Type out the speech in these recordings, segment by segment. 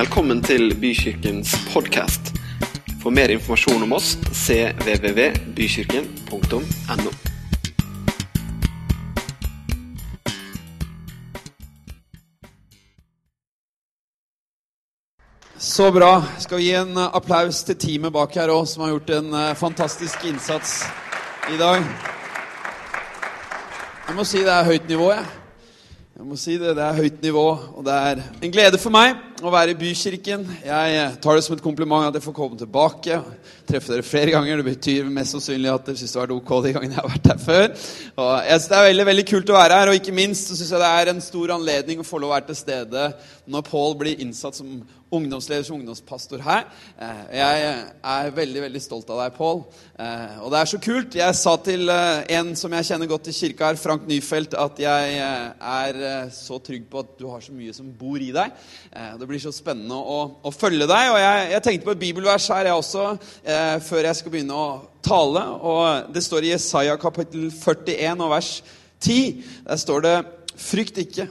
Velkommen til Bykirkens podkast. For mer informasjon om oss cvvvbykirken.no. Så bra. Skal vi gi en applaus til teamet bak her òg, som har gjort en eh, fantastisk innsats i dag. Jeg må si det er høyt nivå, jeg. Jeg må si det, det er høyt nivå, og det er en glede for meg å være i Bykirken. Jeg eh, tar det som et kompliment at jeg får komme tilbake. Treffe dere flere ganger. Det betyr mest sannsynlig at dere syns det har vært ok de gangene jeg har vært her før. Og jeg synes Det er veldig veldig kult å være her, og ikke minst så syns jeg det er en stor anledning å få lov å være til stede når Pål blir innsatt som ungdomsleder som ungdomspastor her. Eh, Jeg er veldig veldig stolt av deg. Eh, Og det er så kult. Jeg sa til eh, en som jeg kjenner godt i kirka her, Frank Nyfeldt, at jeg eh, er eh, så trygg på at du har så mye som bor i deg. Eh, Det blir så spennende å, å følge deg. Og jeg, jeg tenkte på et bibelvers her, jeg også, eh, før jeg skal begynne å tale. Og det står i Jesaja kapittel 41 og vers 10. Der står det Frykt ikke,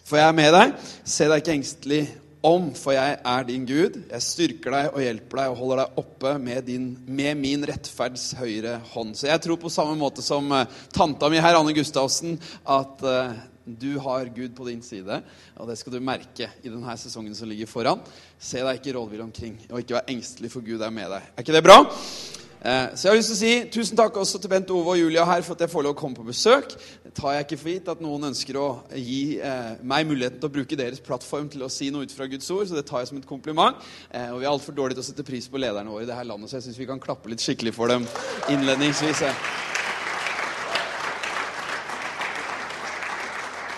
for jeg er med deg. Se deg ikke engstelig om, for jeg er din Gud. Jeg styrker deg og hjelper deg og holder deg oppe med, din, med min rettferds høyre hånd. Så jeg tror på samme måte som eh, tanta mi her, Anne Gustavsen, at eh, du har Gud på din side, og det skal du merke i denne sesongen som ligger foran. Se deg ikke rådvill omkring, og ikke vær engstelig, for Gud er med deg. Er ikke det bra? Eh, Så jeg har lyst til å si Tusen takk også til Bent Ove og Julia her for at jeg får lov å komme på besøk. Det tar jeg ikke for gitt at noen ønsker å gi eh, meg muligheten til å bruke deres plattform til å si noe ut fra Guds ord, så det tar jeg som et kompliment. Eh, og vi er altfor dårlige til å sette pris på lederne våre i det her landet, så jeg syns vi kan klappe litt skikkelig for dem innledningsvis. eh.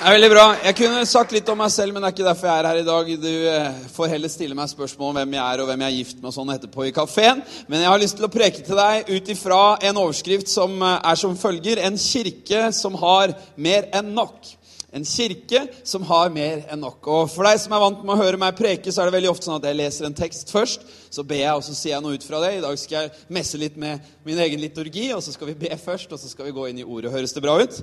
Det er veldig bra. Jeg kunne sagt litt om meg selv, men det er ikke derfor jeg er her i dag. Du eh, får heller stille meg spørsmål om hvem jeg er og hvem jeg er gift med og sånn etterpå i kafeen. Men jeg har lyst til å preke til deg ut ifra en overskrift som eh, er som følger En kirke som har mer enn nok. En kirke som har mer enn nok. Og For deg som er vant med å høre meg preke, så er det veldig ofte sånn at jeg leser en tekst først. Så ber jeg, og så sier jeg noe ut fra det. I dag skal jeg messe litt med min egen liturgi, og så skal vi be først, og så skal vi gå inn i ordet. Høres det bra ut?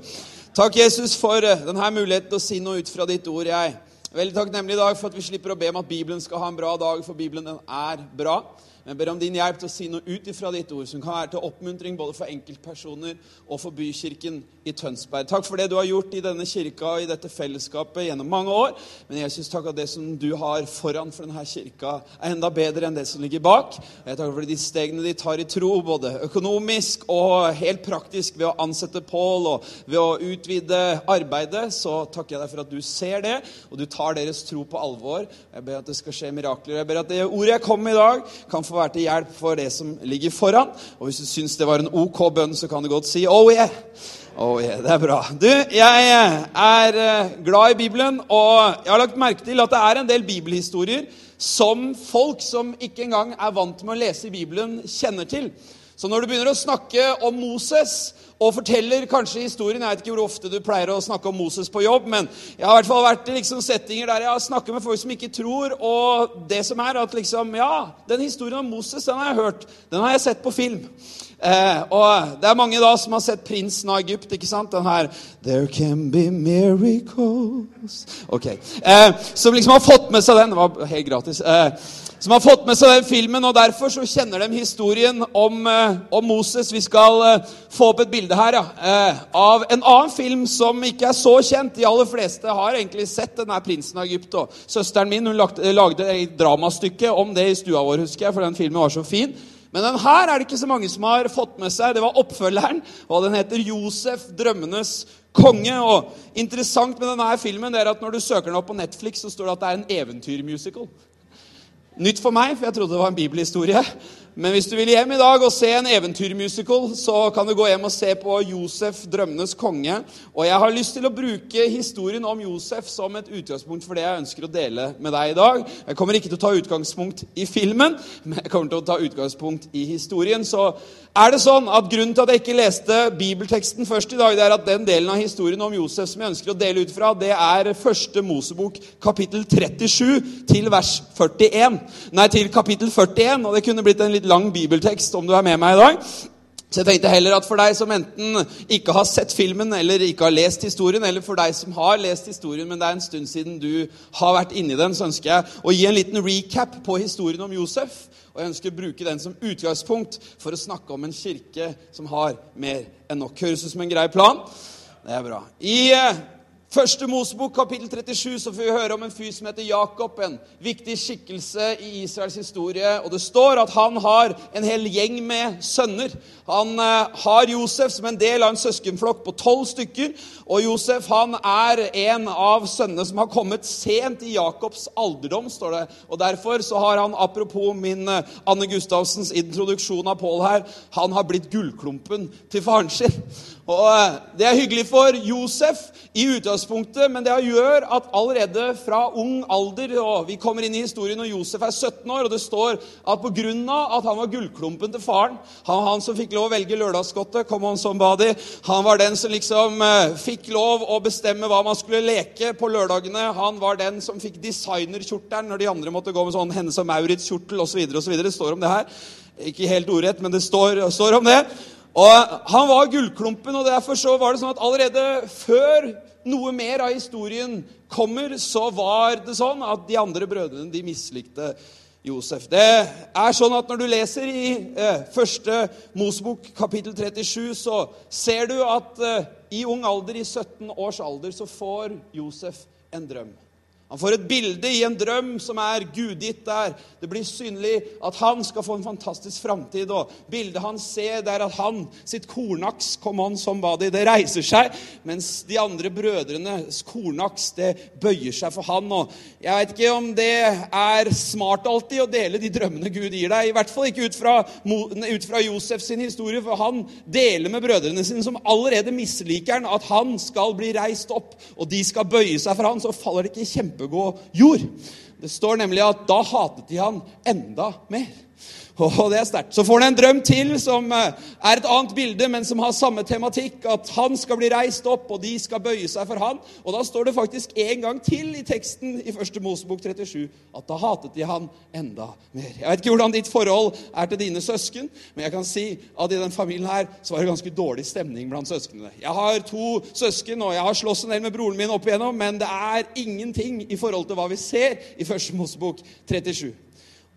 Takk, Jesus, for eh, denne muligheten til å si noe ut fra ditt ord. Jeg er veldig takknemlig i dag for at vi slipper å be om at Bibelen skal ha en bra dag, for Bibelen den er bra. Jeg ber om din hjelp til å si noe ut ifra ditt ord, som kan være til oppmuntring både for enkeltpersoner og for bykirken i Tønsberg. Takk for det du har gjort i denne kirka og i dette fellesskapet gjennom mange år. Men jeg syns takk at det som du har foran for denne kirka, er enda bedre enn det som ligger bak. Jeg takker for de stegene de tar i tro, både økonomisk og helt praktisk ved å ansette Pål og ved å utvide arbeidet. Så takker jeg deg for at du ser det, og du tar deres tro på alvor. Jeg ber at det skal skje mirakler. Jeg ber at det ordet jeg kom med i dag, kan få være til hjelp for det som ligger foran. Og hvis du syns det var en ok bønn, så kan du godt si oh yeah. Oh yeah, Det er bra. Du, jeg er eh, glad i Bibelen, og jeg har lagt merke til at det er en del bibelhistorier som folk som ikke engang er vant med å lese i Bibelen, kjenner til. Så når du begynner å snakke om Moses og forteller kanskje historien Jeg vet ikke hvor ofte du pleier å snakke om Moses på jobb, men jeg har i hvert fall vært i liksom settinger der jeg har snakket med folk som ikke tror. Og det som er at liksom, ja, den historien om Moses den har jeg hørt. Den har jeg sett på film. Eh, og det er mange da som har sett prinsen av Egypt. ikke sant? Den her There can be miracles Ok. Eh, som liksom har fått med seg den. Det var helt gratis. Eh, som har fått med seg den filmen, og derfor så kjenner de historien om, eh, om Moses. Vi skal eh, få opp et bilde her ja, eh, av en annen film som ikke er så kjent. De aller fleste har egentlig sett denne prinsen av Egypt. og Søsteren min hun lagde, lagde et dramastykke om det i stua vår, husker jeg, for den filmen var så fin. Men den her er det ikke så mange som har fått med seg. Det var oppfølgeren, og den heter 'Josef drømmenes konge'. Og Interessant med denne her filmen er at når du søker den opp på Netflix, så står det at det er en eventyrmusical. Nytt for meg, for jeg trodde det var en bibelhistorie. Men hvis du vil hjem i dag og se en eventyrmusical, så kan du gå hjem og se på Josef, drømmenes konge. Og jeg har lyst til å bruke historien om Josef som et utgangspunkt for det jeg ønsker å dele med deg i dag. Jeg kommer ikke til å ta utgangspunkt i filmen, men jeg kommer til å ta utgangspunkt i historien. Så er det sånn at Grunnen til at jeg ikke leste bibelteksten først i dag, det er at den delen av historien om Josef som jeg ønsker å dele ut fra, det er første Mosebok kapittel 37 til vers 41. Nei, til kapittel 41, og det kunne blitt en litt lang bibeltekst om du er med meg i dag. Så jeg tenkte heller at for deg som enten ikke har sett filmen eller ikke har lest historien, eller for deg som har lest historien, men det er en stund siden du har vært inni den, så ønsker jeg å gi en liten recap på historien om Josef. Og jeg ønsker å bruke den som utgangspunkt for å snakke om en kirke som har mer enn nok. Høres ut som en grei plan? Det er bra. I eh, Første Mosebok, kapittel 37, så får vi høre om en fyr som heter Jakob, en viktig skikkelse i Israels historie. Og det står at han har en hel gjeng med sønner. Han eh, har Josef som en del av en søskenflokk på tolv stykker. Og Josef han er en av sønnene som har kommet sent i Jakobs alderdom, står det. Og derfor så har han, apropos min eh, Anne Gustavsens introduksjon av Pål her, han har blitt gullklumpen til faren sin. Og eh, Det er hyggelig for Josef i utgangspunktet, men det gjør at allerede fra ung alder og Vi kommer inn i historien når Josef er 17 år, og det står at pga. at han var gullklumpen til faren Han han som fikk lov å velge lørdagsgodtet. Han var den som liksom eh, fikk lov å bestemme hva man skulle leke på lørdagene. Han var den som fikk designerkjortelen når de andre måtte gå med sånn Hennes og Maurits-kjortel osv. Det står om det her. Ikke helt ordrett, men det står, står om det. Og Han var gullklumpen, og derfor så var det sånn at allerede før noe mer av historien kommer, så var det sånn at de andre brødrene de mislikte Josef. Det er sånn at Når du leser i eh, første Mosebok kapittel 37, så ser du at eh, i ung alder, i 17 års alder, så får Josef en drøm. Han får et bilde i en drøm som er gudgitt der. Det blir synlig at han skal få en fantastisk framtid. Og bildet han ser, det er at han, sitt kornaks, come on somebody, det reiser seg, mens de andre brødrenes kornaks, det bøyer seg for han. Og jeg vet ikke om det er smart alltid å dele de drømmene Gud gir deg. I hvert fall ikke ut fra, ut fra Josef sin historie, for han deler med brødrene sine, som allerede misliker han, at han skal bli reist opp, og de skal bøye seg for han, så faller det ikke kjempe kjempegod jord. Det står nemlig at da hatet de han enda mer. Og det er sterkt. Så får han en drøm til som eh, er et annet bilde, men som har samme tematikk. At han skal bli reist opp, og de skal bøye seg for han. Og da står det faktisk en gang til i teksten i 1. Mosebok 37 at da hatet de han enda mer. Jeg vet ikke hvordan ditt forhold er til dine søsken, men jeg kan si at i den familien her så var det ganske dårlig stemning blant søsknene. Jeg har to søsken, og jeg har slåss en del med broren min opp igjennom, men det er ingenting i forhold til hva vi ser i 1. Mosebok 37.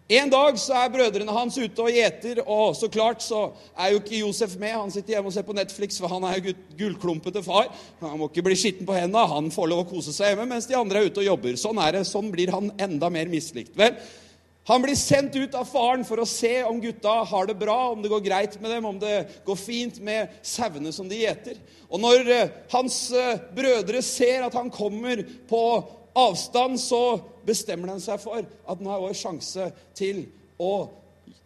En dag så er brødrene hans ute og gjeter, og så klart så er jo ikke Josef med. Han sitter hjemme og ser på Netflix, for han er jo gullklumpete far. Han må ikke bli skitten på hendene. Han får lov å kose seg hjemme, mens de andre er ute og jobber. Sånn er det. Sånn blir han enda mer mislikt. Vel, han blir sendt ut av faren for å se om gutta har det bra, om det går greit med dem, om det går fint med sauene som de gjeter. Og når eh, hans eh, brødre ser at han kommer på avstand, så bestemmer den seg for at nå er vår sjanse til å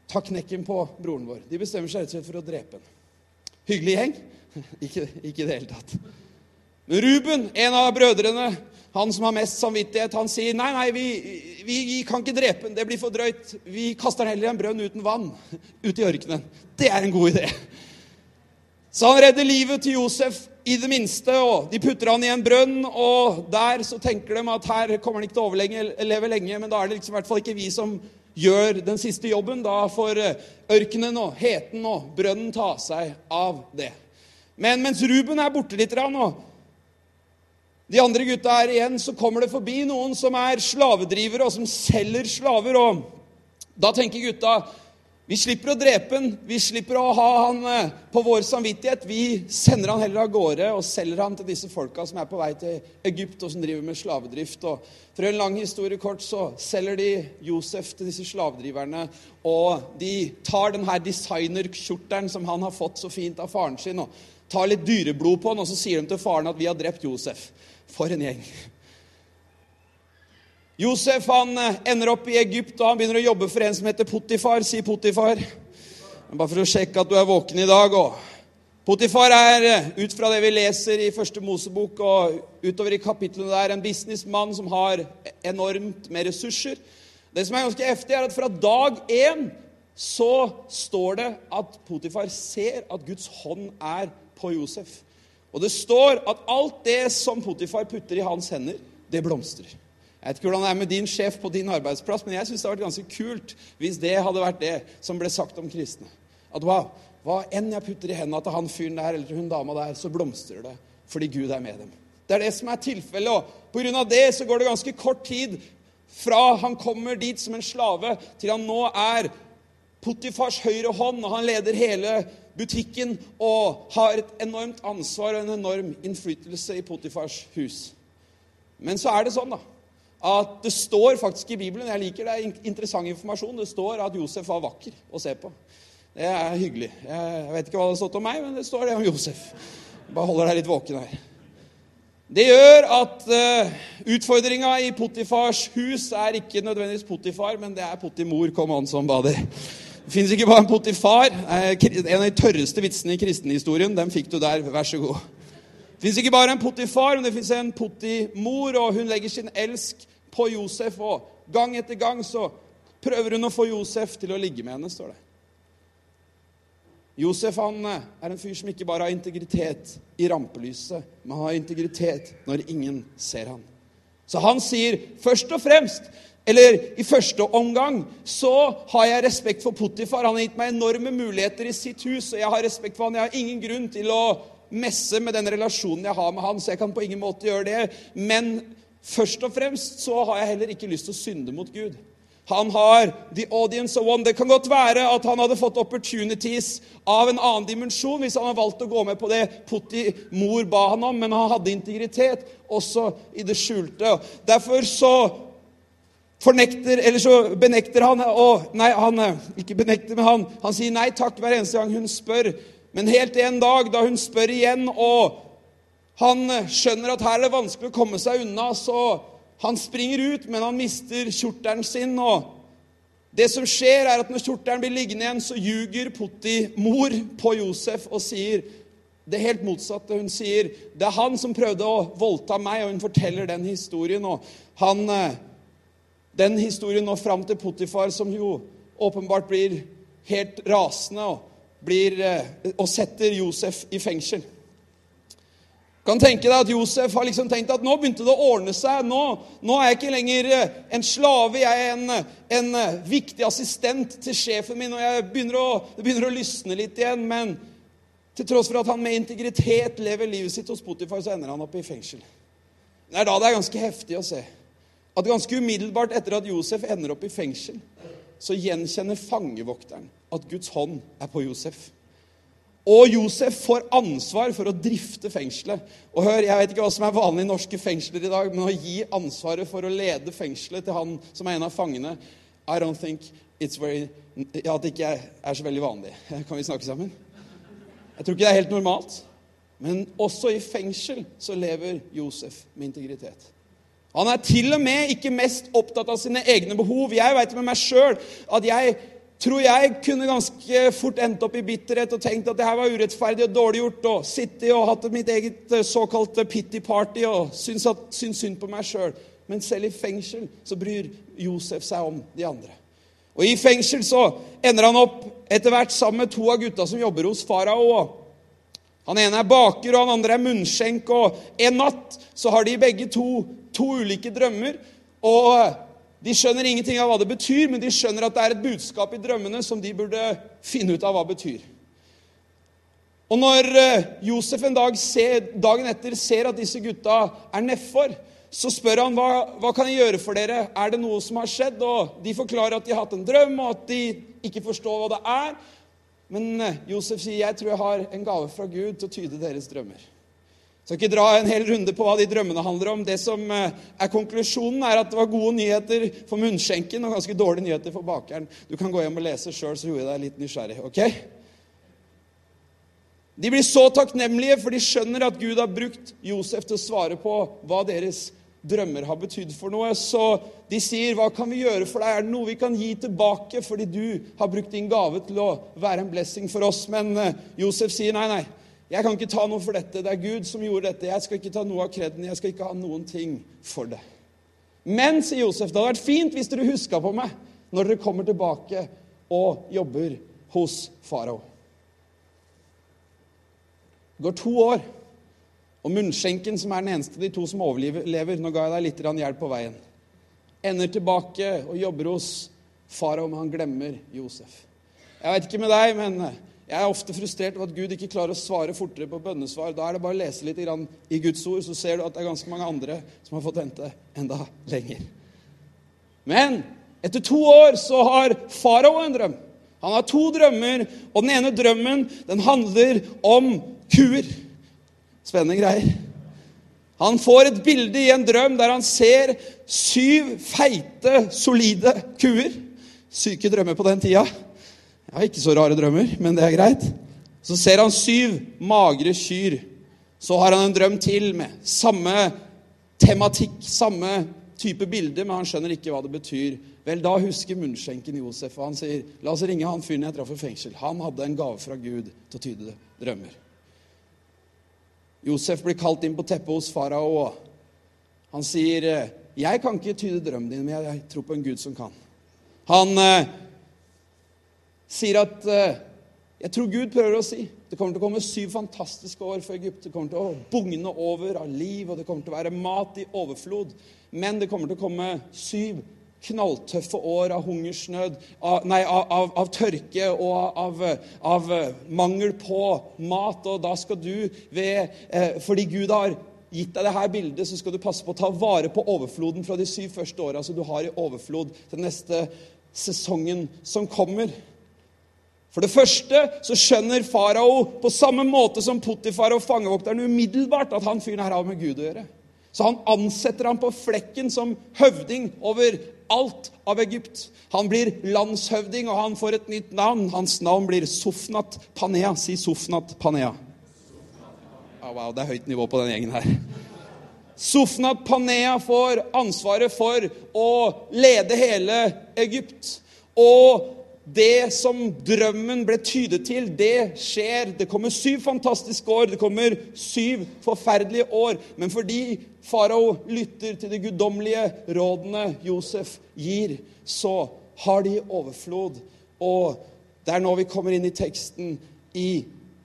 ta knekken på broren vår. De bestemmer seg rett og slett for å drepe ham. Hyggelig gjeng? ikke, ikke i det hele tatt. Men Ruben, en av brødrene, han som har mest samvittighet, han sier nei, nei, vi, vi, vi kan ikke drepe ham. Det blir for drøyt. Vi kaster den heller i en brønn uten vann ute i ørkenen. Det er en god idé. Så han redder livet til Josef i det minste, og de putter han i en brønn, og der så tenker de at her kommer han ikke til å leve lenge, men da er det liksom i hvert fall ikke vi som gjør den siste jobben. Da får eh, ørkenen og heten og brønnen ta seg av det. Men mens Ruben er borte litt, og de andre gutta er igjen, så kommer det forbi noen som er slavedrivere, og som selger slaver. og Da tenker gutta vi slipper å drepe han, vi slipper å ha han eh, på vår samvittighet. Vi sender han heller av gårde og selger han til disse folka som er på vei til Egypt, og som driver med slavedrift. Og for en lang historie kort så selger de Josef til disse slavedriverne. Og de tar denne designerkjortelen som han har fått så fint av faren sin, og tar litt dyreblod på den, og så sier de til faren at 'vi har drept Josef'. For en gjeng. Josef han eh, ender opp i Egypt, og han begynner å jobbe for en som heter Potifar. Si Potifar. Bare for å sjekke at du er våken i dag. Potifar er, eh, ut fra det vi leser i første Mosebok og utover i kapitlene der, en businessmann som har enormt med ressurser. Det som er ganske heftig, er at fra dag én så står det at Potifar ser at Guds hånd er på Josef. Og det står at alt det som Potifar putter i hans hender, det blomstrer. Jeg vet ikke hvordan det er med din sjef på din arbeidsplass, men jeg syns det hadde vært ganske kult hvis det hadde vært det som ble sagt om kristne. At wow, hva enn jeg putter i hendene til han fyren der eller hun dama der, så blomstrer det fordi Gud er med dem. Det er det som er tilfellet. Og pga. det så går det ganske kort tid fra han kommer dit som en slave, til han nå er Potifars høyre hånd, og han leder hele butikken og har et enormt ansvar og en enorm innflytelse i Potifars hus. Men så er det sånn, da, at det står faktisk i Bibelen Jeg liker det, er interessant informasjon. Det står at Josef var vakker å se på. Det er hyggelig. Jeg vet ikke hva det har stått om meg, men det står det om Josef. Bare holder deg litt våken her. Det gjør at uh, utfordringa i Potifars hus er ikke nødvendigvis Potifar, men det er Potimor, kom an som bader. Det fins ikke bare en Potifar. En av de tørreste vitsene i kristenhistorien. Den fikk du der. Vær så god. Det fins ikke bare en Potifar, men det fins en Potimor, og hun legger sin elsk på Josef. Og gang etter gang så prøver hun å få Josef til å ligge med henne, står det. Josef han eh, er en fyr som ikke bare har integritet i rampelyset, men har integritet når ingen ser han. Så han sier først og fremst, eller i første omgang, så har jeg respekt for Potifar. Han har gitt meg enorme muligheter i sitt hus, og jeg har respekt for han. Jeg har ingen grunn til å messe med den relasjonen jeg har med han, så jeg kan på ingen måte gjøre det. Men først og fremst så har jeg heller ikke lyst til å synde mot Gud. Han har the audience of one. Det kan godt være at han hadde fått opportunities av en annen dimensjon hvis han hadde valgt å gå med på det Putti mor ba han om, men han hadde integritet også i det skjulte. Derfor så fornekter, eller så benekter han og, Nei, han ikke benekter, men han, han sier nei takk hver eneste gang hun spør. Men helt en dag, da hun spør igjen, og han skjønner at her er det vanskelig å komme seg unna, så han springer ut, men han mister kjortelen sin. og Det som skjer, er at når kjortelen blir liggende igjen, så ljuger Potti mor på Josef og sier det helt motsatte. Hun sier det er han som prøvde å voldta meg, og hun forteller den historien. og han, eh, Den historien nå fram til Potifar, som jo åpenbart blir helt rasende og, blir, eh, og setter Josef i fengsel. Kan tenke deg at Josef har liksom tenkt at nå begynte det å ordne seg. Nå, nå er jeg ikke lenger eh, en slave, jeg er en, en eh, viktig assistent til sjefen min. og jeg begynner å, Det begynner å lysne litt igjen. Men til tross for at han med integritet lever livet sitt hos Spotify, så ender han opp i fengsel. Det er da det er ganske heftig å se. At ganske umiddelbart etter at Josef ender opp i fengsel, så gjenkjenner fangevokteren at Guds hånd er på Josef. Og Josef får ansvar for å drifte fengselet. Og hør, Jeg vet ikke hva som er vanlig i norske fengsler i dag, men å gi ansvaret for å lede fengselet til han som er en av fangene I don't think it's very, ja, At det ikke er så veldig vanlig. Kan vi snakke sammen? Jeg tror ikke det er helt normalt. Men også i fengsel så lever Josef med integritet. Han er til og med ikke mest opptatt av sine egne behov. Jeg vet med meg sjøl at jeg tror jeg kunne ganske fort endt opp i bitterhet og tenkt at det her var urettferdig og dårlig gjort, og sittet og hatt mitt eget eh, såkalte pity party og syns, at, syns synd på meg sjøl. Men selv i fengsel så bryr Josef seg om de andre. Og i fengsel så ender han opp etter hvert sammen med to av gutta som jobber hos farao. Han ene er baker, og han andre er munnskjenk. Og en natt så har de begge to to ulike drømmer. Og de skjønner ingenting av hva det betyr, men de skjønner at det er et budskap i drømmene som de burde finne ut av hva det betyr. Og når eh, Josef en dag ser, dagen etter ser at disse gutta er nedfor, så spør han hva, hva kan jeg gjøre for dere. Er det noe som har skjedd? Og De forklarer at de har hatt en drøm, og at de ikke forstår hva det er. Men eh, Josef sier, 'Jeg tror jeg har en gave fra Gud til å tyde deres drømmer'. Skal ikke dra en hel runde på hva de drømmene handler om. Det som eh, er Konklusjonen er at det var gode nyheter for munnskjenken og ganske dårlige nyheter for bakeren. Du kan gå hjem og lese sjøl, så gjorde jeg deg litt nysgjerrig. ok? De blir så takknemlige, for de skjønner at Gud har brukt Josef til å svare på hva deres drømmer har betydd for noe. Så de sier, 'Hva kan vi gjøre for deg? Er det noe vi kan gi tilbake?' Fordi du har brukt din gave til å være en blessing for oss. Men eh, Josef sier, 'Nei, nei, jeg kan ikke ta noe for dette. Det er Gud som gjorde dette. Jeg skal ikke ta noe av kreden. Jeg skal ikke ha noen ting for det. Men, sier Josef, det hadde vært fint hvis dere huska på meg når dere kommer tilbake og jobber hos farao. Det går to år, og munnskjenken, som er den eneste av de to som overlever Nå ga jeg deg litt hjelp på veien. Ender tilbake og jobber hos farao, men han glemmer Josef. Jeg vet ikke med deg, men Jeg er ofte frustrert over at Gud ikke klarer å svare fortere på bønnesvar. Da er det bare å lese litt i Guds ord, så ser du at det er ganske mange andre som har fått vente enda lenger. Men etter to år så har farao en drøm. Han har to drømmer, og den ene drømmen den handler om kuer. Spennende greier. Han får et bilde i en drøm der han ser syv feite, solide kuer. Syke drømmer på den tida. Jeg har ikke så rare drømmer, men det er greit. Så ser han syv magre kyr. Så har han en drøm til med samme tematikk, samme type bilde, men han skjønner ikke hva det betyr. Vel, da husker munnskjenken Josef, og han sier, 'La oss ringe han fyren jeg traff i fengsel.' Han hadde en gave fra Gud til å tyde drømmer. Josef blir kalt inn på teppet hos farao, han sier, 'Jeg kan ikke tyde drømmen din, men jeg tror på en Gud som kan.' Han eh, sier at eh, jeg tror Gud prøver å si det kommer til å komme syv fantastiske år for Egypt. Det kommer til å bugne over av liv, og det kommer til å være mat i overflod. Men det kommer til å komme syv knalltøffe år av hungersnød, av, nei, av, av tørke og av, av, mangel på mat. Og da skal du, ved, eh, fordi Gud har gitt deg dette bildet, så skal du passe på å ta vare på overfloden fra de syv første åra, så du har i overflod til neste sesongen som kommer. For det første så skjønner farao på samme måte som Potifar og fangevokteren umiddelbart at han fyren her har med Gud å gjøre. Så han ansetter ham på flekken som høvding over alt av Egypt. Han blir landshøvding, og han får et nytt navn. Hans navn blir Sofnat Panea. Si Sofnat Panea. Oh, wow, det er høyt nivå på den gjengen her. Sofnat Panea får ansvaret for å lede hele Egypt. Og det som drømmen ble tydet til, det skjer. Det kommer syv fantastiske år, det kommer syv forferdelige år. Men fordi farao lytter til de guddommelige rådene Josef gir, så har de overflod. Og det er nå vi kommer inn i teksten i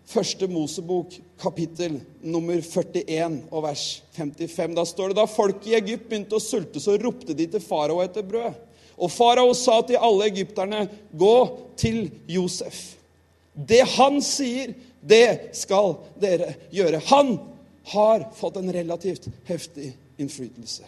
første Mosebok, kapittel nummer 41 og vers 55. Da står det da folk i Egypt begynte å sulte, så ropte de til farao etter brød. Og farao sa til alle egypterne, 'Gå til Josef.' Det han sier, det skal dere gjøre. Han har fått en relativt heftig innflytelse.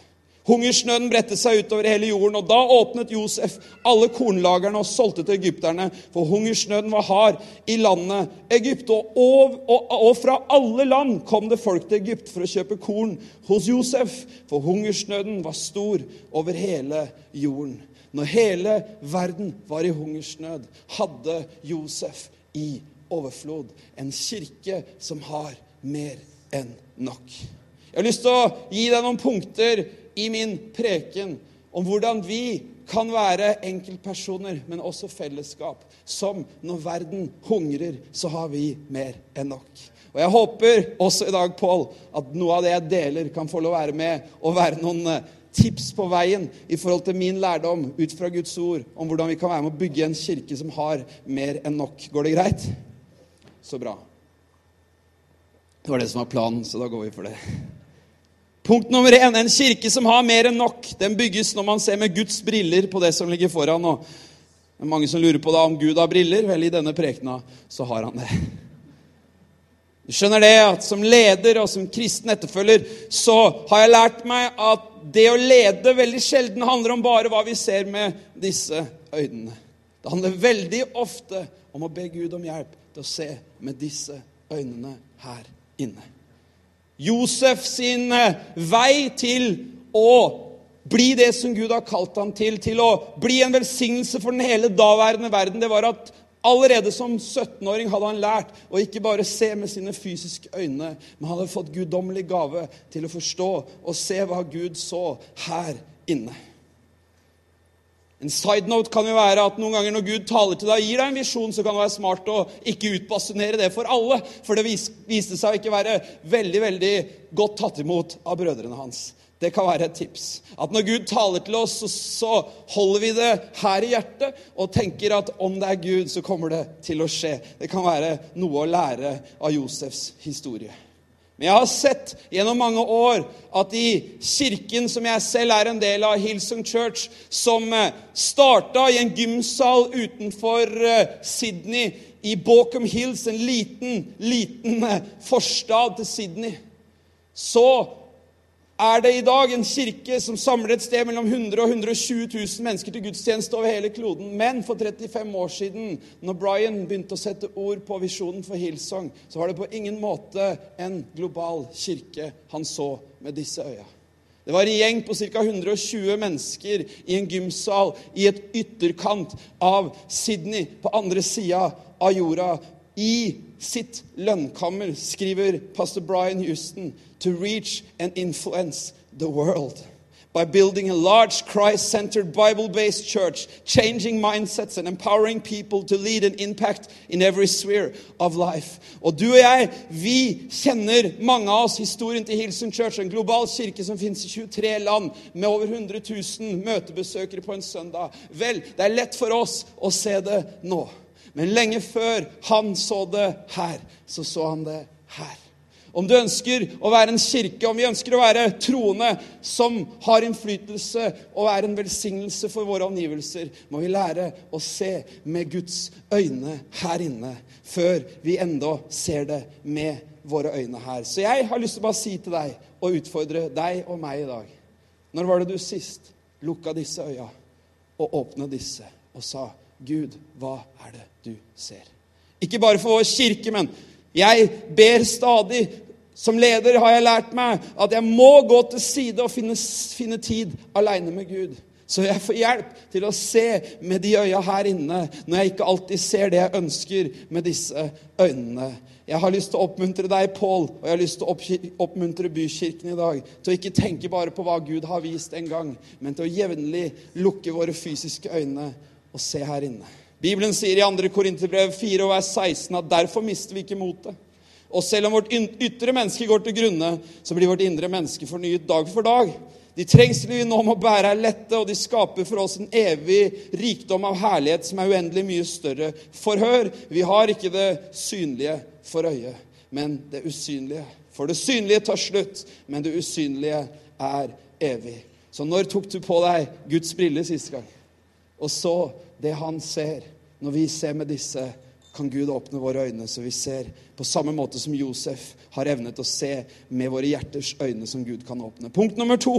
Hungersnøden bredte seg utover hele jorden, og da åpnet Josef alle kornlagerne og solgte til egypterne, for hungersnøden var hard i landet Egypt. Og, og, og, og, fra alle land kom det folk til Egypt for å kjøpe korn hos Josef, for hungersnøden var stor over hele jorden. Når hele verden var i hungersnød, hadde Josef i overflod en kirke som har mer enn nok. Jeg har lyst til å gi deg noen punkter i min preken om hvordan vi kan være enkeltpersoner, men også fellesskap, som når verden hungrer, så har vi mer enn nok. Og Jeg håper også i dag, Pål, at noe av det jeg deler, kan få lov å være med og være noen eh, tips på veien i forhold til min lærdom ut fra Guds ord om hvordan vi kan være med å bygge en kirke som har mer enn nok. Går det greit? Så bra. Det var det som var planen, så da går vi for det. Punkt nummer én. En kirke som har mer enn nok, den bygges når man ser med Guds briller på det som ligger foran. Og det er mange som lurer på da om Gud har briller. Vel, i denne prekena så har han det. Du skjønner det at som leder og som kristen etterfølger så har jeg lært meg at det å lede veldig sjelden handler om bare hva vi ser med disse øynene. Det handler veldig ofte om å be Gud om hjelp til å se med disse øynene her inne. Josef sin eh, vei til å bli det som Gud har kalt ham til, til å bli en velsignelse for den hele daværende verden, det var at Allerede som 17-åring hadde han lært å ikke bare se med sine fysiske øyne, men hadde fått guddommelig gave til å forstå og se hva Gud så her inne. En side note kan jo være at noen ganger når Gud taler til deg og gir deg en visjon, så kan det være smart å ikke utbasunere det for alle, for det viste seg å ikke være veldig veldig godt tatt imot av brødrene hans. Det kan være et tips. At når Gud taler til oss, så, holder vi det her i hjertet og tenker at om det er Gud, så kommer det til å skje. Det kan være noe å lære av Josefs historie. Men jeg har sett gjennom mange år at i kirken som jeg selv er en del av, Hillsong Church, som eh, starta i en gymsal utenfor eh, Sydney, i Baucom Hills, en liten, liten eh, forstad til Sydney, så er det i dag en kirke som samler et sted mellom 100 og 120 000 mennesker til gudstjeneste over hele kloden. Men for 35 år siden, når Brian begynte å sette ord på visjonen for Hillsong, så var det på ingen måte en global kirke han så med disse øya. Det var en gjeng på ca. 120 mennesker i en gymsal i et ytterkant av Sydney, på andre sida av jorda. I sitt lønnkammer skriver pastor Brian Houston to reach and influence the world by building a large Christ centered Bible based church, changing mindsets and empowering people to lead an impact in every sphere of life. Og du og jeg, vi kjenner mange av oss historien til Hilsen Church, en global kirke som finnes i 23 land, med over 100 000 møtebesøkere på en søndag. Vel, det er lett for oss å se det nå. Men lenge før han så det her, så så han det her. Om du ønsker å være en kirke, om vi ønsker å være troende som har innflytelse og er en velsignelse for våre omgivelser, må vi lære å se med Guds øyne her inne før vi enda ser det med våre øyne her. Så jeg har lyst til å bare si til deg og utfordre deg og meg i dag Når var det du sist lukka disse øya og åpna disse og sa Gud, hva er det du ser? Ikke bare for vår kirke, men jeg ber stadig som leder har jeg lært meg at jeg må gå til side og finne, finne tid aleine med Gud. Så jeg får hjelp til å se med de øya her inne når jeg ikke alltid ser det jeg ønsker med disse øynene. Jeg har lyst til å oppmuntre deg, Pål, og jeg har lyst til å oppmuntre Bykirken i dag til å ikke tenke bare på hva Gud har vist en gang, men til å jevnlig lukke våre fysiske øyne og se her inne. Bibelen sier i 2. Korinterbrev 4 og vers 16 at derfor mister vi ikke motet. Og selv om vårt ytre menneske går til grunne, så blir vårt indre menneske fornyet dag for dag. De trengsler vi nå må bære, er lette, og de skaper for oss en evig rikdom av herlighet som er uendelig mye større. Forhør, vi har ikke det synlige for øyet, men det usynlige. For det synlige tar slutt, men det usynlige er evig. Så når tok du på deg Guds briller siste gang? Og så det han ser, når vi ser med disse kan Gud åpne våre øyne, så vi ser på samme måte som Josef har evnet å se med våre hjerters øyne som Gud kan åpne. Punkt nummer to.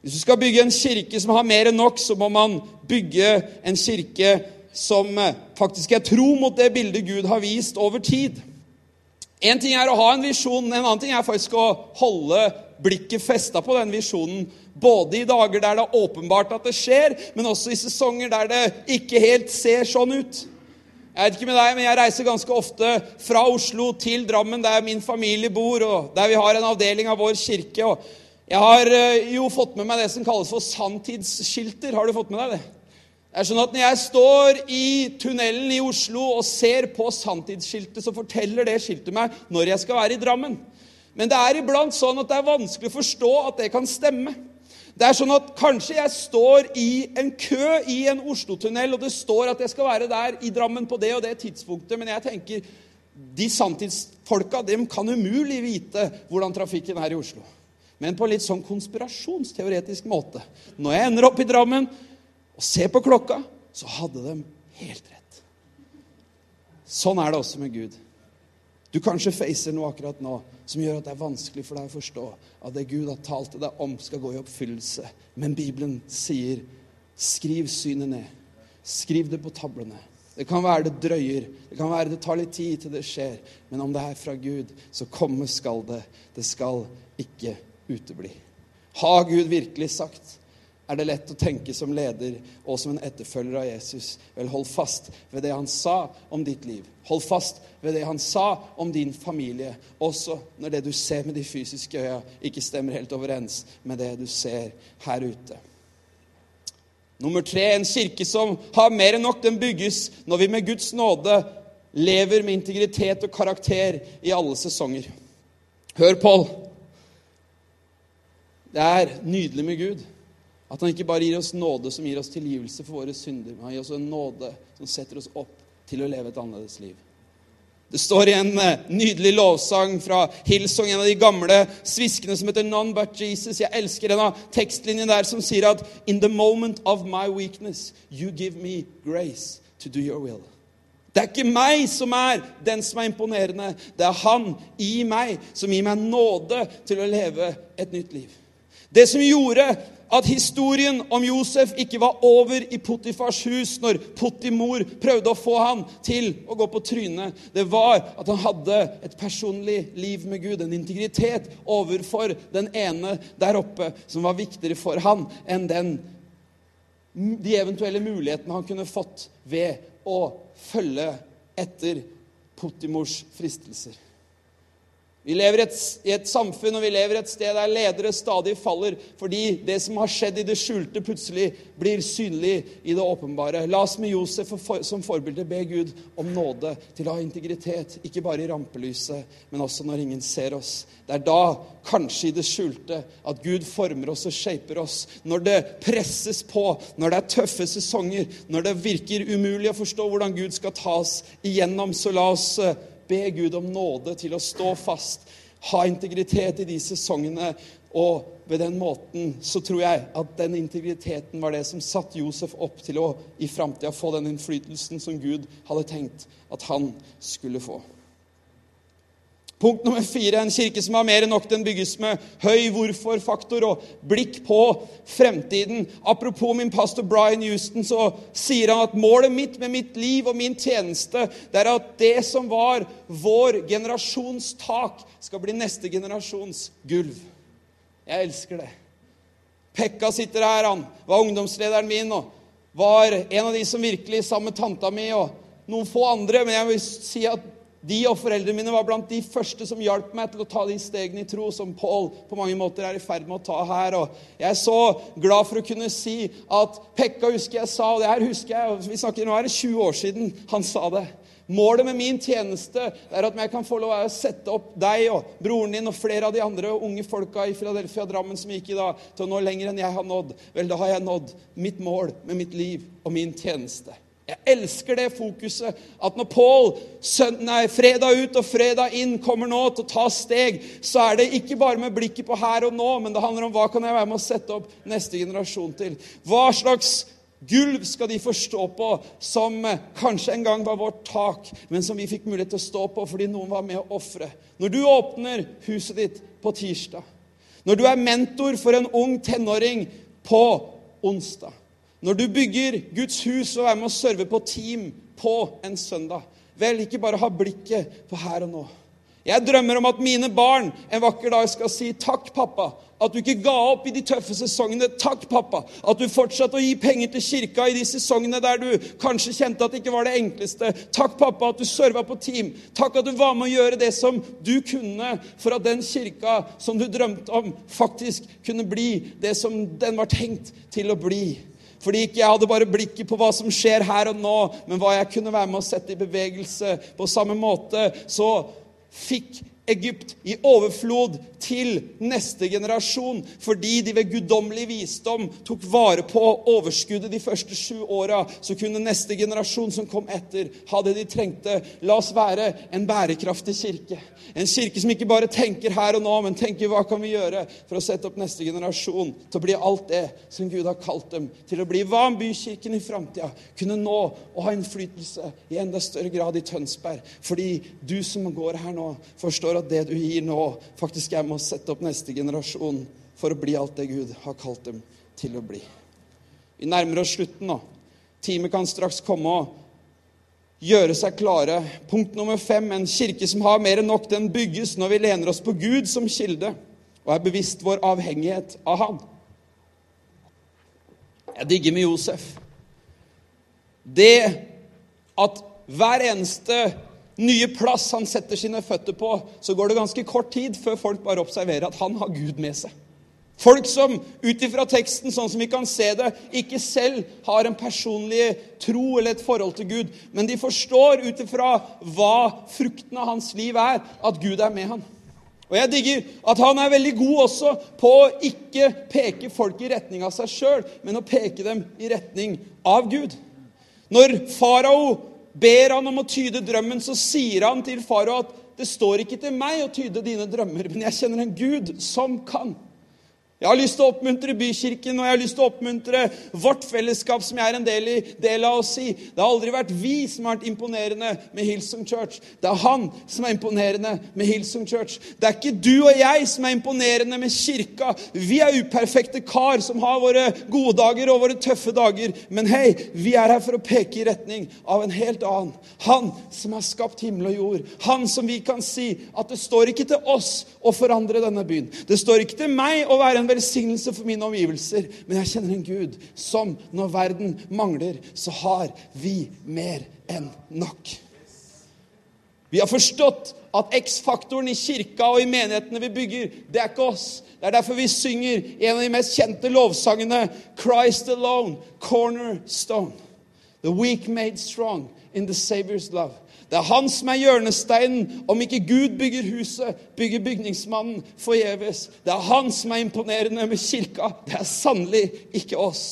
Hvis du skal bygge en kirke som har mer enn nok, så må man bygge en kirke som eh, faktisk er tro mot det bildet Gud har vist over tid. En ting er å ha en visjon, en annen ting er faktisk å holde blikket festa på den visjonen. Både i dager der det er åpenbart at det skjer, men også i sesonger der det ikke helt ser sånn ut. Jeg vet ikke med deg, men jeg reiser ganske ofte fra Oslo til Drammen, der min familie bor, og der vi har en avdeling av vår kirke. og Jeg har eh, jo fått med meg det som kalles for sanntidsskilter. Har du fått med deg det? Det er sånn at Når jeg står i tunnelen i Oslo og ser på sanntidsskiltet, så forteller det skiltet meg når jeg skal være i Drammen. Men det er iblant sånn at det er vanskelig å forstå at det kan stemme. Det er sånn at kanskje jeg står i en kø i en Oslo-tunnel, og det står at jeg skal være der i Drammen på det og det tidspunktet, men jeg tenker de sanntidsfolka dem kan umulig vite hvordan trafikken er i Oslo. Men på en litt sånn konspirasjonsteoretisk måte. Når jeg ender opp i Drammen og ser på klokka, så hadde de helt rett. Sånn er det også med Gud. Du kanskje facer noe akkurat nå som gjør at det er vanskelig for deg å forstå at det Gud har talt til deg om, skal gå i oppfyllelse. Men Bibelen sier, skriv synet ned. Skriv det på tablene. Det kan være det drøyer, det kan være det tar litt tid til det skjer. Men om det er fra Gud, så komme skal det. Det skal ikke utebli. Har Gud virkelig sagt? Er det lett å tenke som leder og som en etterfølger av Jesus. Vel, hold fast ved det han sa om ditt liv. Hold fast ved det han sa om din familie, også når det du ser med de fysiske øya, ikke stemmer helt overens med det du ser her ute. Nummer tre, en kirke som har mer enn nok, den bygges når vi med Guds nåde lever med integritet og karakter i alle sesonger. Hør, Pål. Det er nydelig med Gud. At han ikke bare gir oss nåde som gir oss tilgivelse for våre synder, men han gir oss en nåde som setter oss opp til å leve et annerledes liv. Det står i en eh, nydelig lovsang fra Hillsong, en av de gamle sviskene som heter None But Jesus. Jeg elsker en av tekstlinjene der som sier at In the moment of my weakness, you give me grace to do your will. Det er ikke meg som er den som er imponerende. Det er Han i meg som gir meg nåde til å leve et nytt liv. Det som gjorde at historien om Josef ikke var over i Potifars hus når Potimor prøvde å få han til å gå på trynet. Det var at han hadde et personlig liv med Gud, en integritet overfor den ene der oppe som var viktigere for han enn den, de eventuelle mulighetene han kunne fått ved å følge etter Potimors fristelser. Vi lever et, i et samfunn og vi lever et sted der ledere stadig faller fordi det som har skjedd i det skjulte, plutselig blir synlig i det åpenbare. La oss med Josef som forbilde be Gud om nåde til å ha integritet, ikke bare i rampelyset, men også når ingen ser oss. Det er da, kanskje i det skjulte, at Gud former oss og shaper oss. Når det presses på, når det er tøffe sesonger, når det virker umulig å forstå hvordan Gud skal ta oss igjennom, så la oss eh, be Gud om nåde til å stå fast, ha integritet i de sesongene. Og ved den måten så tror jeg at den integriteten var det som satte Josef opp til å i framtida få den innflytelsen som Gud hadde tenkt at han skulle få. Punkt nummer fire en kirke som har mer enn nok. Den bygges med høy hvorfor-faktor og blikk på fremtiden. Apropos min pastor Brian Houston, så sier han at målet mitt med mitt liv og min tjeneste, det er at det som var vår generasjons tak, skal bli neste generasjons gulv. Jeg elsker det. Pekka sitter her, han var ungdomslederen min og var en av de som virkelig, sammen med tanta mi og noen få andre Men jeg vil si at de og foreldrene mine var blant de første som hjalp meg til å ta de stegene i tro som Paul på mange måter er i ferd med å ta her. Og jeg er så glad for å kunne si at Pekka husker jeg sa, og det her husker jeg, og vi snakker, nå er det 20 år siden han sa det. Målet med min tjeneste er at jeg kan få lov å sette opp deg og broren din og flere av de andre unge folka i Philadelphia Drammen som gikk i dag, til å nå lenger enn jeg har nådd. Vel, da har jeg nådd mitt mål med mitt liv og min tjeneste. Jeg elsker det fokuset. At når Pål fredag ut og fredag inn kommer nå til å ta steg, så er det ikke bare med blikket på her og nå, men det handler om hva kan jeg være med å sette opp neste generasjon til. Hva slags gulv skal de få stå på, som kanskje en gang var vårt tak, men som vi fikk mulighet til å stå på fordi noen var med å ofre. Når du åpner huset ditt på tirsdag, når du er mentor for en ung tenåring på onsdag når du bygger Guds hus og er med å serve på team på en søndag, vel, ikke bare ha blikket på her og nå. Jeg drømmer om at mine barn en vakker dag skal si 'Takk, pappa'. At du ikke ga opp i de tøffe sesongene. Takk, pappa. At du fortsatte å gi penger til kirka i de sesongene der du kanskje kjente at det ikke var det enkleste. Takk, pappa, at du serva på team. Takk at du var med å gjøre det som du kunne for at den kirka som du drømte om, faktisk kunne bli det som den var tenkt til å bli. Fordi ikke jeg hadde bare blikket på hva som skjer her og nå, men hva jeg kunne være med å sette i bevegelse. På samme måte så fikk Egypt i overflod til neste generasjon fordi de ved guddommelig visdom tok vare på overskuddet de første sju åra. Så kunne neste generasjon som kom etter, ha det de trengte. La oss være en bærekraftig kirke. En kirke som ikke bare tenker her og nå, men tenker hva kan vi gjøre for å sette opp neste generasjon til å bli alt det som Gud har kalt dem til å bli. Hva om bykirken i framtida kunne nå og ha innflytelse i enda større grad i Tønsberg? Fordi du som går her nå, forstår at det du gir nå, faktisk er med å sette opp neste generasjon for å bli alt det Gud har kalt dem til å bli. Vi nærmer oss slutten nå. Teamet kan straks komme og gjøre seg klare. Punkt nummer fem. En kirke som har mer enn nok, den bygges når vi lener oss på Gud som kilde og er bevisst vår avhengighet av Han. Jeg digger med Josef. Det at hver eneste nye plass han setter sine føtter på, så går det ganske kort tid før folk bare observerer at han har Gud med seg. Folk som ut ifra teksten, sånn som vi kan se det, ikke selv har en personlig tro eller et forhold til Gud, men de forstår ut ifra hva frukten av hans liv er, at Gud er med han. Og jeg digger at han er veldig god også på å ikke peke folk i retning av seg sjøl, men å peke dem i retning av Gud. Når farao ber han om å tyde drømmen, så sier han til farao at det står ikke til meg å tyde dine drømmer, men jeg kjenner en Gud som kan. Jeg har lyst til å oppmuntre Bykirken og jeg har lyst til å oppmuntre vårt fellesskap, som jeg er en del, i, del av å si. Det har aldri vært vi som har vært imponerende med Hillsong Church. Det er han som er imponerende med Hillsong Church. Det er ikke du og jeg som er imponerende med kirka. Vi er uperfekte kar som har våre gode dager og våre tøffe dager. Men hei, vi er her for å peke i retning av en helt annen. Han som har skapt himmel og jord. Han som vi kan si at det står ikke til oss å forandre denne byen. Det står ikke til meg å være en velsignelse for mine omgivelser, men jeg kjenner en Gud som, når verden mangler, så har vi mer enn nok. Vi har forstått at X-faktoren i kirka og i menighetene vi bygger, det er ikke oss. Det er derfor vi synger en av de mest kjente lovsangene, 'Christ alone, cornerstone'. The weak made strong in the Savior's love. Det er han som er hjørnesteinen. Om ikke Gud bygger huset, bygger bygningsmannen forgjeves. Det er han som er imponerende med kirka. Det er sannelig ikke oss.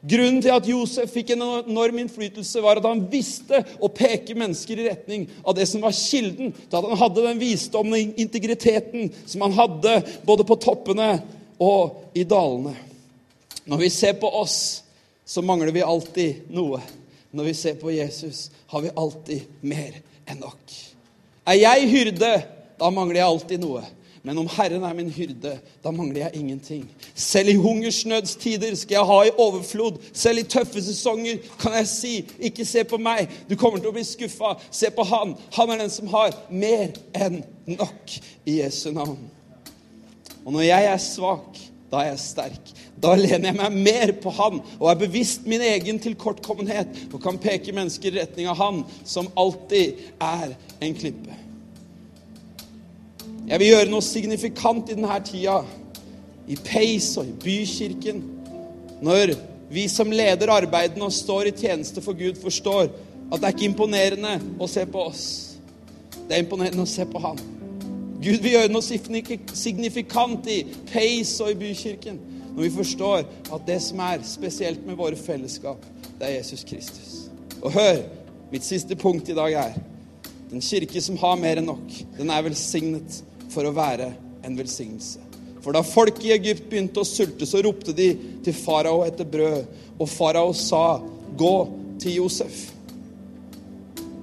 Grunnen til at Josef fikk en enorm innflytelse, var at han visste å peke mennesker i retning av det som var kilden til at han hadde den visdommen og integriteten som han hadde både på toppene og i dalene. Når vi ser på oss, så mangler vi alltid noe. Når vi ser på Jesus, har vi alltid mer enn nok. Er jeg hyrde, da mangler jeg alltid noe. Men om Herren er min hyrde, da mangler jeg ingenting. Selv i hungersnødstider skal jeg ha i overflod. Selv i tøffe sesonger kan jeg si, ikke se på meg, du kommer til å bli skuffa. Se på han. Han er den som har mer enn nok i Jesu navn. Og når jeg er svak, da er jeg sterk. Da lener jeg meg mer på Han og er bevisst min egen tilkortkommenhet og kan peke mennesker i retning av Han, som alltid er en klippe. Jeg vil gjøre noe signifikant i denne tida, i Pace og i Bykirken, når vi som leder arbeidene og står i tjeneste for Gud, forstår at det er ikke imponerende å se på oss. Det er imponerende å se på Han. Gud vil gjøre noe signifikant i Pace og i Bykirken når vi forstår at det som er spesielt med våre fellesskap, det er Jesus Kristus. Og hør, mitt siste punkt i dag er den kirke som har mer enn nok, den er velsignet for å være en velsignelse. For da folk i Egypt begynte å sulte, så ropte de til farao etter brød. Og farao sa, 'Gå til Josef'.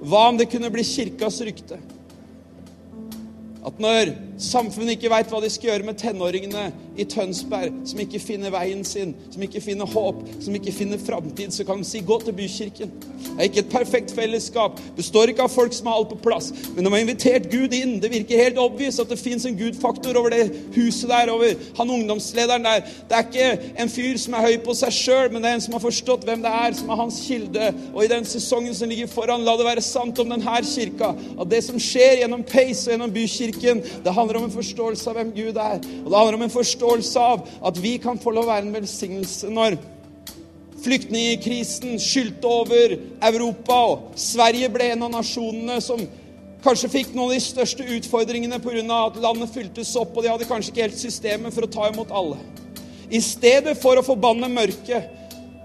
Hva om det kunne bli kirkas rykte? At når samfunnet ikke veit hva de skal gjøre med tenåringene i Tønsberg, som ikke finner veien sin, som ikke finner håp, som ikke finner framtid, så kan de si 'gå til bykirken'. Det er ikke et perfekt fellesskap. Består ikke av folk som har alt på plass. Men de har invitert Gud inn. Det virker helt obvious at det fins en Gud-faktor over det huset der, over han ungdomslederen der. Det er ikke en fyr som er høy på seg sjøl, men det er en som har forstått hvem det er, som er hans kilde. Og i den sesongen som ligger foran, la det være sant om denne kirka, at det som skjer gjennom Pace og gjennom bykirken, det handler om en forståelse av hvem Gud er. Og det handler om en forståelse av at vi kan få lov å være en velsignelse når flyktningkrisen skyldte over Europa, og Sverige ble en av nasjonene som kanskje fikk noen av de største utfordringene pga. at landet fyltes opp, og de hadde kanskje ikke helt systemet for å ta imot alle. I stedet for å forbanne mørket,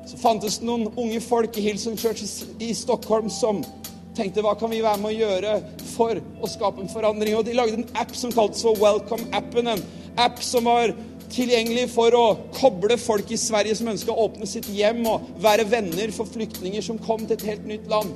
så fantes det noen unge folk i Hillsong Church i Stockholm som tenkte hva kan vi være med å gjøre for å skape en forandring. Og de lagde en app som kaltes for Welcome-appen. En app som var tilgjengelig for å koble folk i Sverige som ønska å åpne sitt hjem og være venner for flyktninger som kom til et helt nytt land.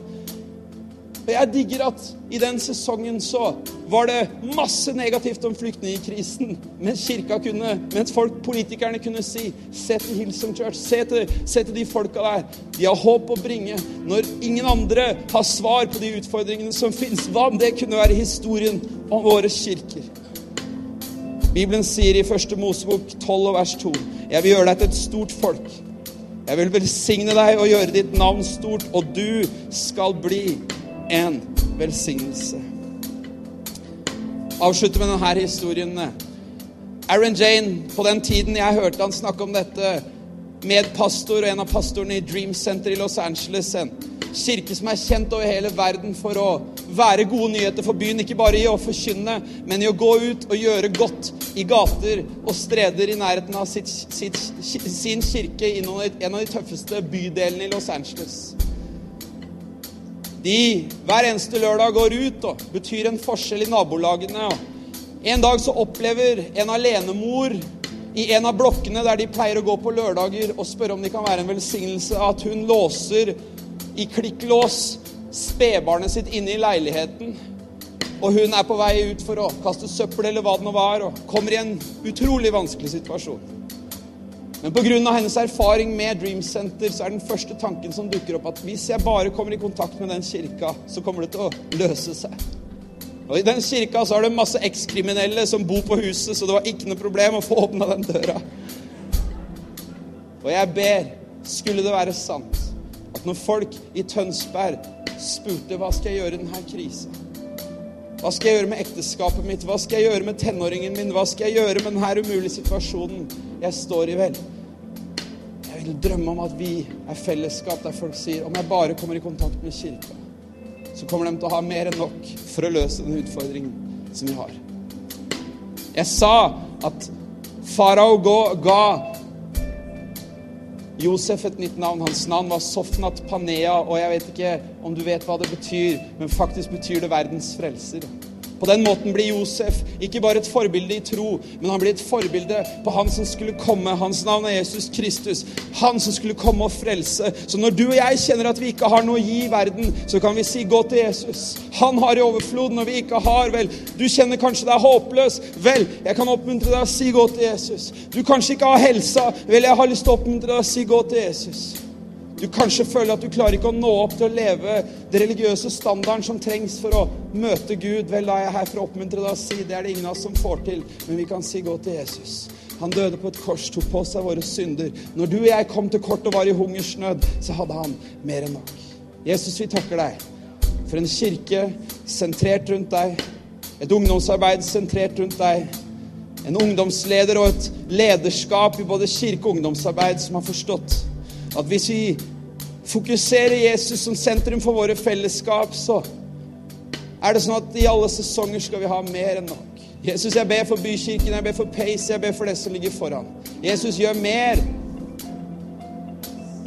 Og Jeg digger at i den sesongen så var det masse negativt om flyktningkrisen. Mens kirka kunne, mens folk, politikerne kunne si Se til Hillsong Church. Se til, se til de folka der. De har håp å bringe. Når ingen andre har svar på de utfordringene som fins. Hva om det kunne være historien om våre kirker? Bibelen sier i 1. Mosebok 12 vers 2.: Jeg vil gjøre deg til et stort folk. Jeg vil velsigne deg og gjøre ditt navn stort, og du skal bli en velsignelse. Avslutte med denne historien. Aaron Jane, på den tiden jeg hørte han snakke om dette, medpastor og en av pastorene i Dream Center i Los Angeles, en kirke som er kjent over hele verden for å være gode nyheter for byen. Ikke bare i å forkynne, men i å gå ut og gjøre godt i gater og streder i nærheten av sitt, sitt, sin kirke i en av de tøffeste bydelene i Los Angeles. De hver eneste lørdag går ut og betyr en forskjell i nabolagene. En dag så opplever en alenemor i en av blokkene der de pleier å gå på lørdager, og spørre om de kan være en velsignelse, at hun låser i klikklås spedbarnet sitt inne i leiligheten. Og hun er på vei ut for å kaste søppel eller hva det nå var, og kommer i en utrolig vanskelig situasjon. Men pga. hennes erfaring med Dream Center så er den første tanken som dukker opp, at hvis jeg bare kommer i kontakt med den kirka, så kommer det til å løse seg. Og I den kirka så er det masse ekskriminelle som bor på huset, så det var ikke noe problem å få åpna den døra. Og jeg ber, skulle det være sant, at når folk i Tønsberg spurte hva skal jeg gjøre i denne krisa Hva skal jeg gjøre med ekteskapet mitt? Hva skal jeg gjøre med tenåringen min? Hva skal jeg gjøre med denne umulige situasjonen jeg står i, vel? Jeg vil drømme om at vi er fellesskap der folk sier om jeg bare kommer i kontakt med kirka, så kommer de til å ha mer enn nok for å løse den utfordringen som vi har. Jeg sa at farao ga Josef et nytt navn. Hans navn var Sofnat Panea, og jeg vet ikke om du vet hva det betyr, men faktisk betyr det verdens frelser. På den måten blir Josef ikke bare et forbilde i tro, men han blir et forbilde på han som skulle komme. Hans navn er Jesus Kristus. Han som skulle komme og frelse. Så når du og jeg kjenner at vi ikke har noe å gi i verden, så kan vi si 'gå til Jesus'. Han har i overflod når vi ikke har. Vel, du kjenner kanskje deg håpløs. Vel, jeg kan oppmuntre deg å si 'gå til Jesus'. Du kanskje ikke har helsa. Vel, jeg har lyst til å oppmuntre deg å si 'gå til Jesus'. Du kanskje føler at du klarer ikke å nå opp til å leve det religiøse standarden som trengs for å møte Gud. Vel, da er jeg her for å oppmuntre deg å si det er det ingen av oss som får til, men vi kan si gå til Jesus. Han døde på et kors, tok på seg våre synder. Når du og jeg kom til kort og var i hungersnød, så hadde han mer enn nok. Jesus, vi takker deg for en kirke sentrert rundt deg, et ungdomsarbeid sentrert rundt deg, en ungdomsleder og et lederskap i både kirke og ungdomsarbeid som har forstått at hvis vi fokuserer Jesus som sentrum for våre fellesskap, så er det sånn at i alle sesonger skal vi ha mer enn nok. Jesus, jeg ber for Bykirken, jeg ber for Pace, jeg ber for det som ligger foran. Jesus, gjør mer.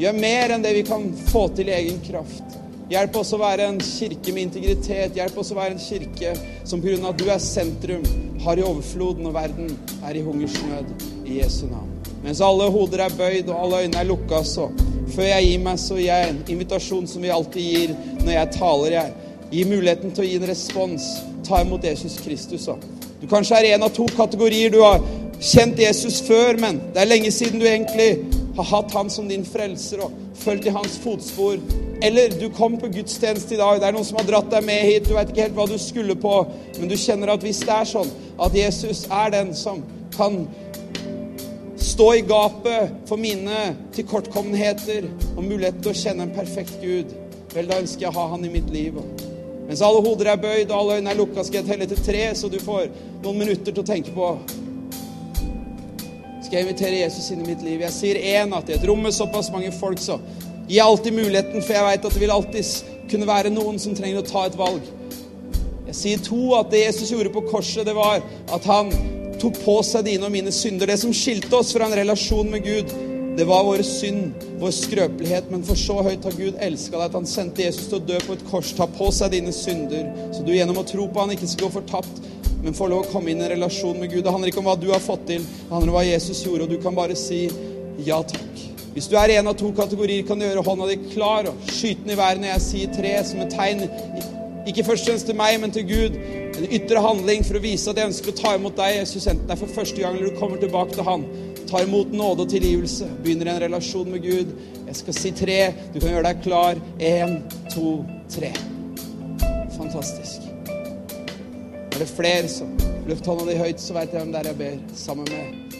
Gjør mer enn det vi kan få til i egen kraft. Hjelp oss å være en kirke med integritet. Hjelp oss å være en kirke som pga. at du er sentrum, har i overflod når verden er i hungersnød. I Jesu navn. Mens alle hoder er bøyd og alle øyne er lukka, så før jeg gir meg, så gir jeg en invitasjon som vi alltid gir når jeg taler. Jeg Gi muligheten til å gi en respons. Ta imot Jesus Kristus. Så. Du kanskje er en av to kategorier. Du har kjent Jesus før, men det er lenge siden du egentlig har hatt han som din frelser og fulgt i hans fotspor. Eller du kom på gudstjeneste i dag, det er noen som har dratt deg med hit, du vet ikke helt hva du skulle på, men du kjenner at hvis det er sånn at Jesus er den som kan stå i gapet for mine tilkortkommenheter og muligheten til å kjenne en perfekt Gud, vel, da ønsker jeg å ha Han i mitt liv. Mens alle hoder er bøyd og alle øyne er lukka, skal jeg telle til tre, så du får noen minutter til å tenke på Skal jeg invitere Jesus inn i mitt liv? Jeg sier én at i et rom med såpass mange folk, så jeg alltid muligheten, for jeg veit at det vil alltid kunne være noen som trenger å ta et valg. Jeg sier to at det Jesus gjorde på korset, det var at han tok på seg dine og mine synder. Det som skilte oss fra en relasjon med Gud, det var våre synd, vår skrøpelighet. Men for så høyt har Gud elska deg at han sendte Jesus til å dø på et kors, ta på seg dine synder, så du gjennom å tro på han ikke skal gå fortapt, men får lov å komme inn i en relasjon med Gud. Det handler ikke om hva du har fått til, det handler om hva Jesus gjorde, og du kan bare si ja takk. Hvis du er i en av to kategorier, kan du gjøre hånda di klar og skyte den i været når jeg sier tre, som et tegn, ikke først og fremst til meg, men til Gud en ytre handling for å vise at jeg ønsker å ta imot deg, Jesus, enten det er for første gang eller du kommer tilbake til Han. Ta imot nåde og tilgivelse. Begynner en relasjon med Gud. Jeg skal si tre. Du kan gjøre deg klar. Én, to, tre. Fantastisk. Er det flere som Løft hånda di høyt, så veit jeg hvem det er jeg ber sammen med.